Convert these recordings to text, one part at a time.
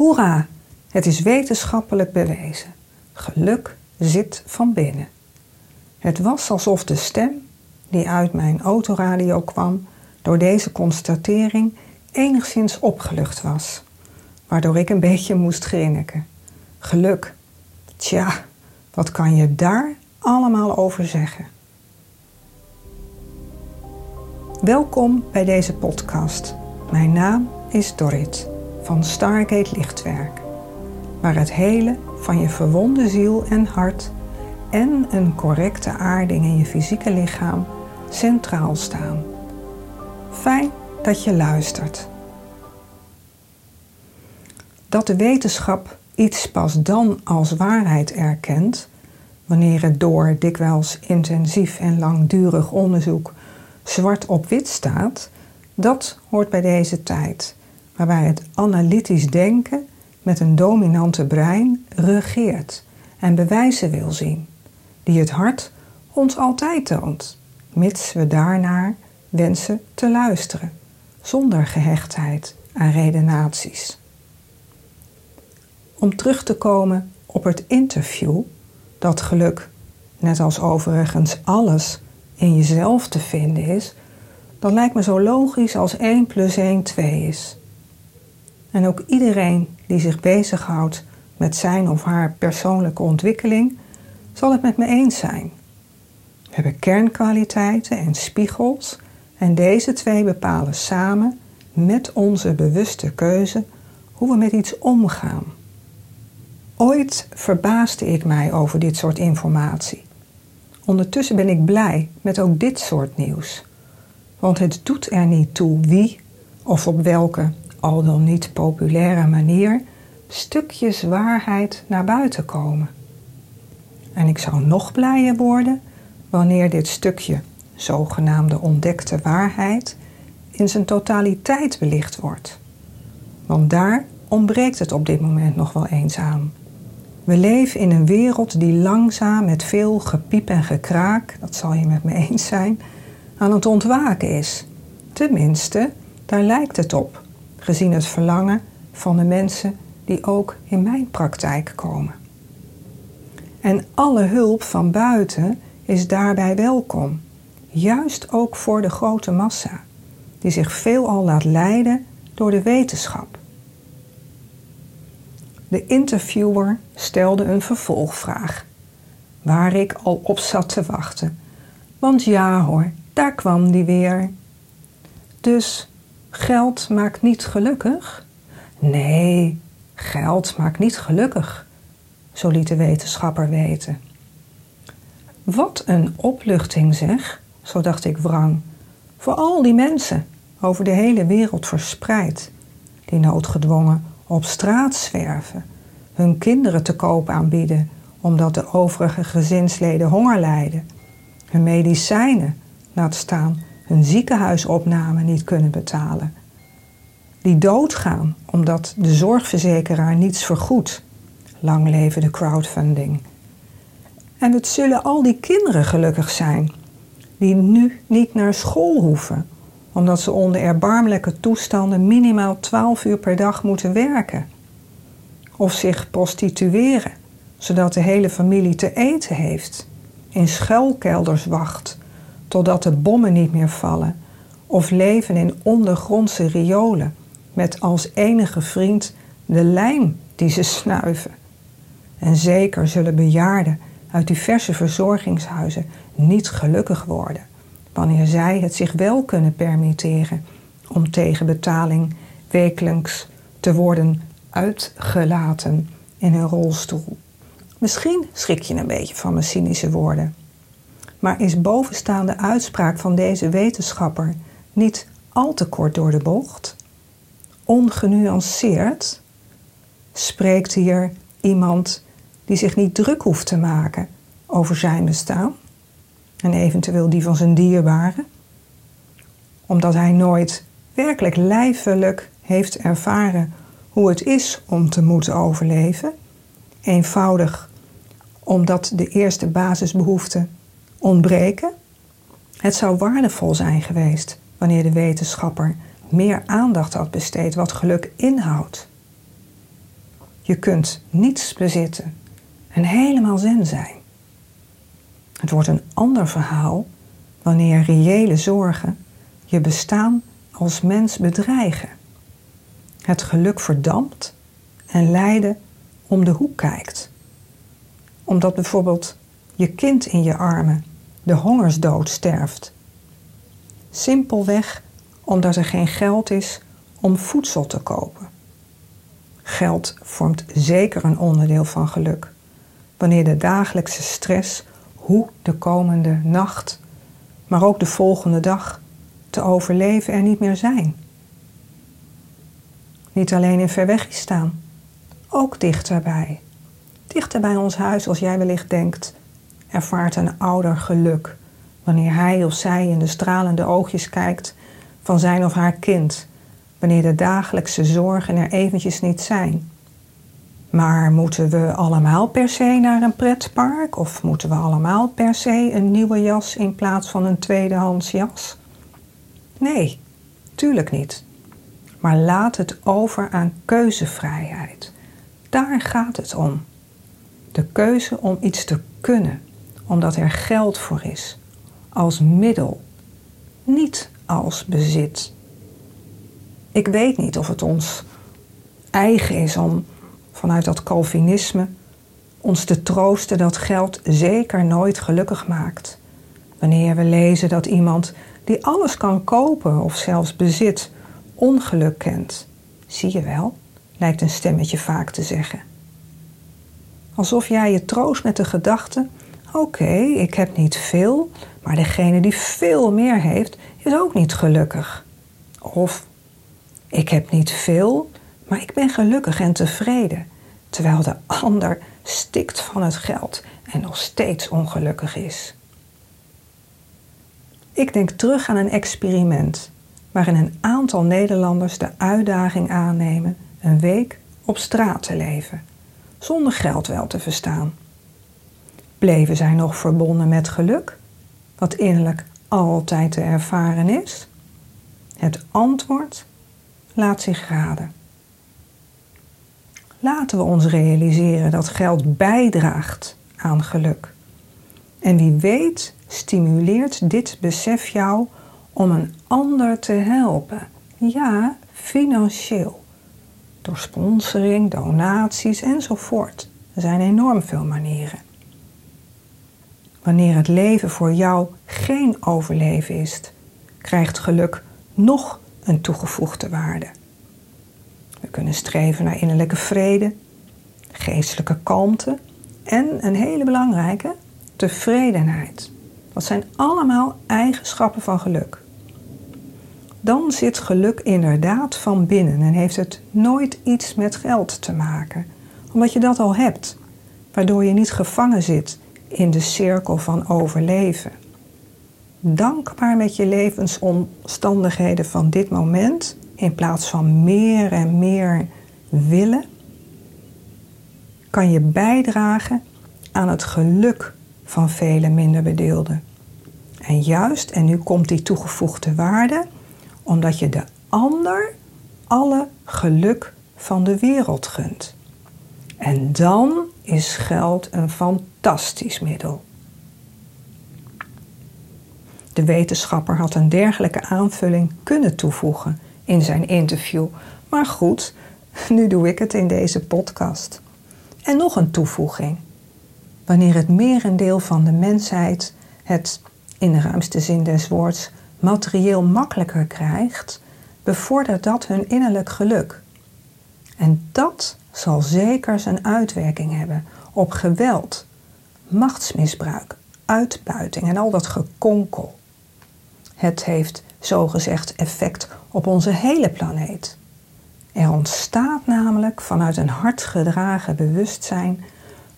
Hoera, het is wetenschappelijk bewezen. Geluk zit van binnen. Het was alsof de stem die uit mijn autoradio kwam door deze constatering enigszins opgelucht was, waardoor ik een beetje moest grinniken. Geluk, tja, wat kan je daar allemaal over zeggen? Welkom bij deze podcast. Mijn naam is Dorrit van Stargate Lichtwerk, waar het hele van je verwonde ziel en hart en een correcte aarding in je fysieke lichaam centraal staan. Fijn dat je luistert. Dat de wetenschap iets pas dan als waarheid erkent, wanneer het door dikwijls intensief en langdurig onderzoek zwart op wit staat, dat hoort bij deze tijd, waarbij het analytisch denken met een dominante brein regeert en bewijzen wil zien, die het hart ons altijd toont, mits we daarnaar wensen te luisteren, zonder gehechtheid aan redenaties. Om terug te komen op het interview, dat geluk, net als overigens alles, in jezelf te vinden is, dan lijkt me zo logisch als 1 plus 1 2 is. En ook iedereen die zich bezighoudt met zijn of haar persoonlijke ontwikkeling, zal het met me eens zijn. We hebben kernkwaliteiten en spiegels en deze twee bepalen samen met onze bewuste keuze hoe we met iets omgaan. Ooit verbaasde ik mij over dit soort informatie. Ondertussen ben ik blij met ook dit soort nieuws. Want het doet er niet toe wie of op welke, al dan niet populaire manier, stukjes waarheid naar buiten komen. En ik zou nog blijer worden wanneer dit stukje zogenaamde ontdekte waarheid in zijn totaliteit belicht wordt. Want daar ontbreekt het op dit moment nog wel eens aan. We leven in een wereld die langzaam met veel gepiep en gekraak, dat zal je met me eens zijn, aan het ontwaken is. Tenminste, daar lijkt het op, gezien het verlangen van de mensen die ook in mijn praktijk komen. En alle hulp van buiten is daarbij welkom, juist ook voor de grote massa, die zich veelal laat leiden door de wetenschap. De interviewer stelde een vervolgvraag, waar ik al op zat te wachten. Want ja hoor, daar kwam die weer. Dus geld maakt niet gelukkig? Nee, geld maakt niet gelukkig, zo liet de wetenschapper weten. Wat een opluchting zeg, zo dacht ik wrang, voor al die mensen over de hele wereld verspreid, die noodgedwongen op straat zwerven, hun kinderen te koop aanbieden omdat de overige gezinsleden honger lijden, hun medicijnen, laat staan hun ziekenhuisopname niet kunnen betalen, die doodgaan omdat de zorgverzekeraar niets vergoedt. Lang leven de crowdfunding. En het zullen al die kinderen gelukkig zijn, die nu niet naar school hoeven, omdat ze onder erbarmelijke toestanden minimaal 12 uur per dag moeten werken. Of zich prostitueren, zodat de hele familie te eten heeft, in schuilkelders wacht, totdat de bommen niet meer vallen, of leven in ondergrondse riolen, met als enige vriend de lijm die ze snuiven. En zeker zullen bejaarden uit diverse verzorgingshuizen niet gelukkig worden wanneer zij het zich wel kunnen permitteren om tegen betaling wekelijks te worden uitgelaten in hun rolstoel. Misschien schrik je een beetje van mijn cynische woorden. Maar is bovenstaande uitspraak van deze wetenschapper niet al te kort door de bocht? Ongenuanceerd? Spreekt hier iemand die zich niet druk hoeft te maken over zijn bestaan? en eventueel die van zijn dierbaren, omdat hij nooit werkelijk lijfelijk heeft ervaren hoe het is om te moeten overleven, eenvoudig omdat de eerste basisbehoeften ontbreken. Het zou waardevol zijn geweest wanneer de wetenschapper meer aandacht had besteed wat geluk inhoudt. je kunt niets bezitten en helemaal zen zijn. Het wordt een ander verhaal wanneer reële zorgen je bestaan als mens bedreigen. Het geluk verdampt en lijden om de hoek kijkt. Omdat bijvoorbeeld je kind in je armen de hongersdood sterft. Simpelweg omdat er geen geld is om voedsel te kopen. Geld vormt zeker een onderdeel van geluk. Wanneer de dagelijkse stress hoe de komende nacht, maar ook de volgende dag te overleven er niet meer zijn. Niet alleen in Verwegistaan, ook dichterbij. Dichter bij ons huis, als jij wellicht denkt, ervaart een ouder geluk wanneer hij of zij in de stralende oogjes kijkt van zijn of haar kind, wanneer de dagelijkse zorgen er eventjes niet zijn. Maar moeten we allemaal per se naar een pretpark of moeten we allemaal per se een nieuwe jas in plaats van een tweedehands jas? Nee, tuurlijk niet. Maar laat het over aan keuzevrijheid. Daar gaat het om. De keuze om iets te kunnen, omdat er geld voor is, als middel, niet als bezit. Ik weet niet of het ons eigen is om vanuit dat Calvinisme ons te troosten dat geld zeker nooit gelukkig maakt. Wanneer we lezen dat iemand die alles kan kopen of zelfs bezit, ongeluk kent. Zie je wel, lijkt een stemmetje vaak te zeggen. Alsof jij je troost met de gedachte: oké, ik heb niet veel, maar degene die veel meer heeft, is ook niet gelukkig. Of ik heb niet veel, maar ik ben gelukkig en tevreden, terwijl de ander stikt van het geld en nog steeds ongelukkig is. Ik denk terug aan een experiment waarin een aantal Nederlanders de uitdaging aannemen een week op straat te leven, zonder geld wel te verstaan. Bleven zij nog verbonden met geluk, wat innerlijk altijd te ervaren is? Het antwoord laat zich raden. Laten we ons realiseren dat geld bijdraagt aan geluk. En wie weet stimuleert dit besef jou om een ander te helpen. Ja, financieel. Door sponsoring, donaties enzovoort. Er zijn enorm veel manieren. Wanneer het leven voor jou geen overleven is, krijgt geluk nog een toegevoegde waarde. We kunnen streven naar innerlijke vrede, geestelijke kalmte en een hele belangrijke, tevredenheid. Dat zijn allemaal eigenschappen van geluk. Dan zit geluk inderdaad van binnen en heeft het nooit iets met geld te maken, omdat je dat al hebt, waardoor je niet gevangen zit in de cirkel van overleven. Dankbaar met je levensomstandigheden van dit moment, in plaats van meer en meer willen, kan je bijdragen aan het geluk van vele minder bedeelden. En juist, en nu komt die toegevoegde waarde, omdat je de ander alle geluk van de wereld gunt. En dan is geld een fantastisch middel. De wetenschapper had een dergelijke aanvulling kunnen toevoegen in zijn interview, maar goed, nu doe ik het in deze podcast. En nog een toevoeging. Wanneer het merendeel van de mensheid het, in de ruimste zin des woords, materieel makkelijker krijgt, bevordert dat hun innerlijk geluk. En dat zal zeker zijn uitwerking hebben op geweld, machtsmisbruik, uitbuiting en al dat gekonkel. Het heeft zogezegd effect op onze hele planeet. Er ontstaat namelijk vanuit een hard gedragen bewustzijn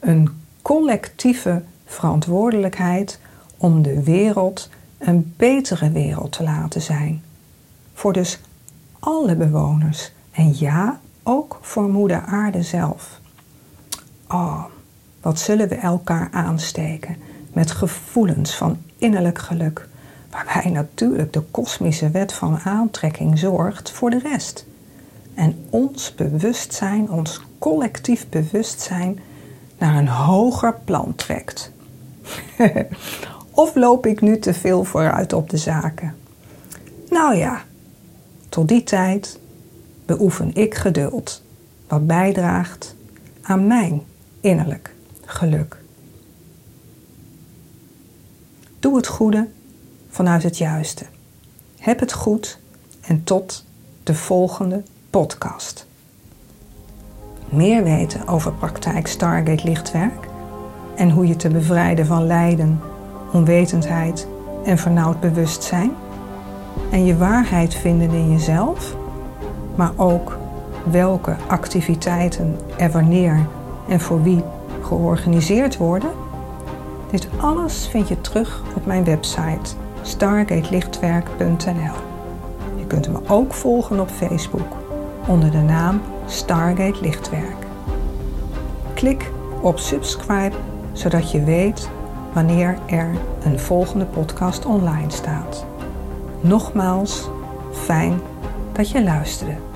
een collectieve verantwoordelijkheid om de wereld een betere wereld te laten zijn. Voor dus alle bewoners en ja, ook voor Moeder Aarde zelf. Oh, wat zullen we elkaar aansteken met gevoelens van innerlijk geluk, waarbij natuurlijk de kosmische wet van aantrekking zorgt voor de rest. en ons bewustzijn, ons collectief bewustzijn, naar een hoger plan trekt. of loop ik nu te veel vooruit op de zaken? Nou ja, tot die tijd beoefen ik geduld, wat bijdraagt aan mijn innerlijk geluk. Doe het goede vanuit het juiste. Heb het goed en tot de volgende podcast. Meer weten over praktijk Stargate Lichtwerk en hoe je te bevrijden van lijden, onwetendheid en vernauwd bewustzijn? En je waarheid vinden in jezelf, maar ook welke activiteiten er wanneer en voor wie georganiseerd worden? Dit alles vind je terug op mijn website stargatelichtwerk.nl. Je kunt me ook volgen op Facebook onder de naam Stargate Lichtwerk. Klik op subscribe zodat je weet wanneer er een volgende podcast online staat. Nogmaals, fijn dat je luisterde.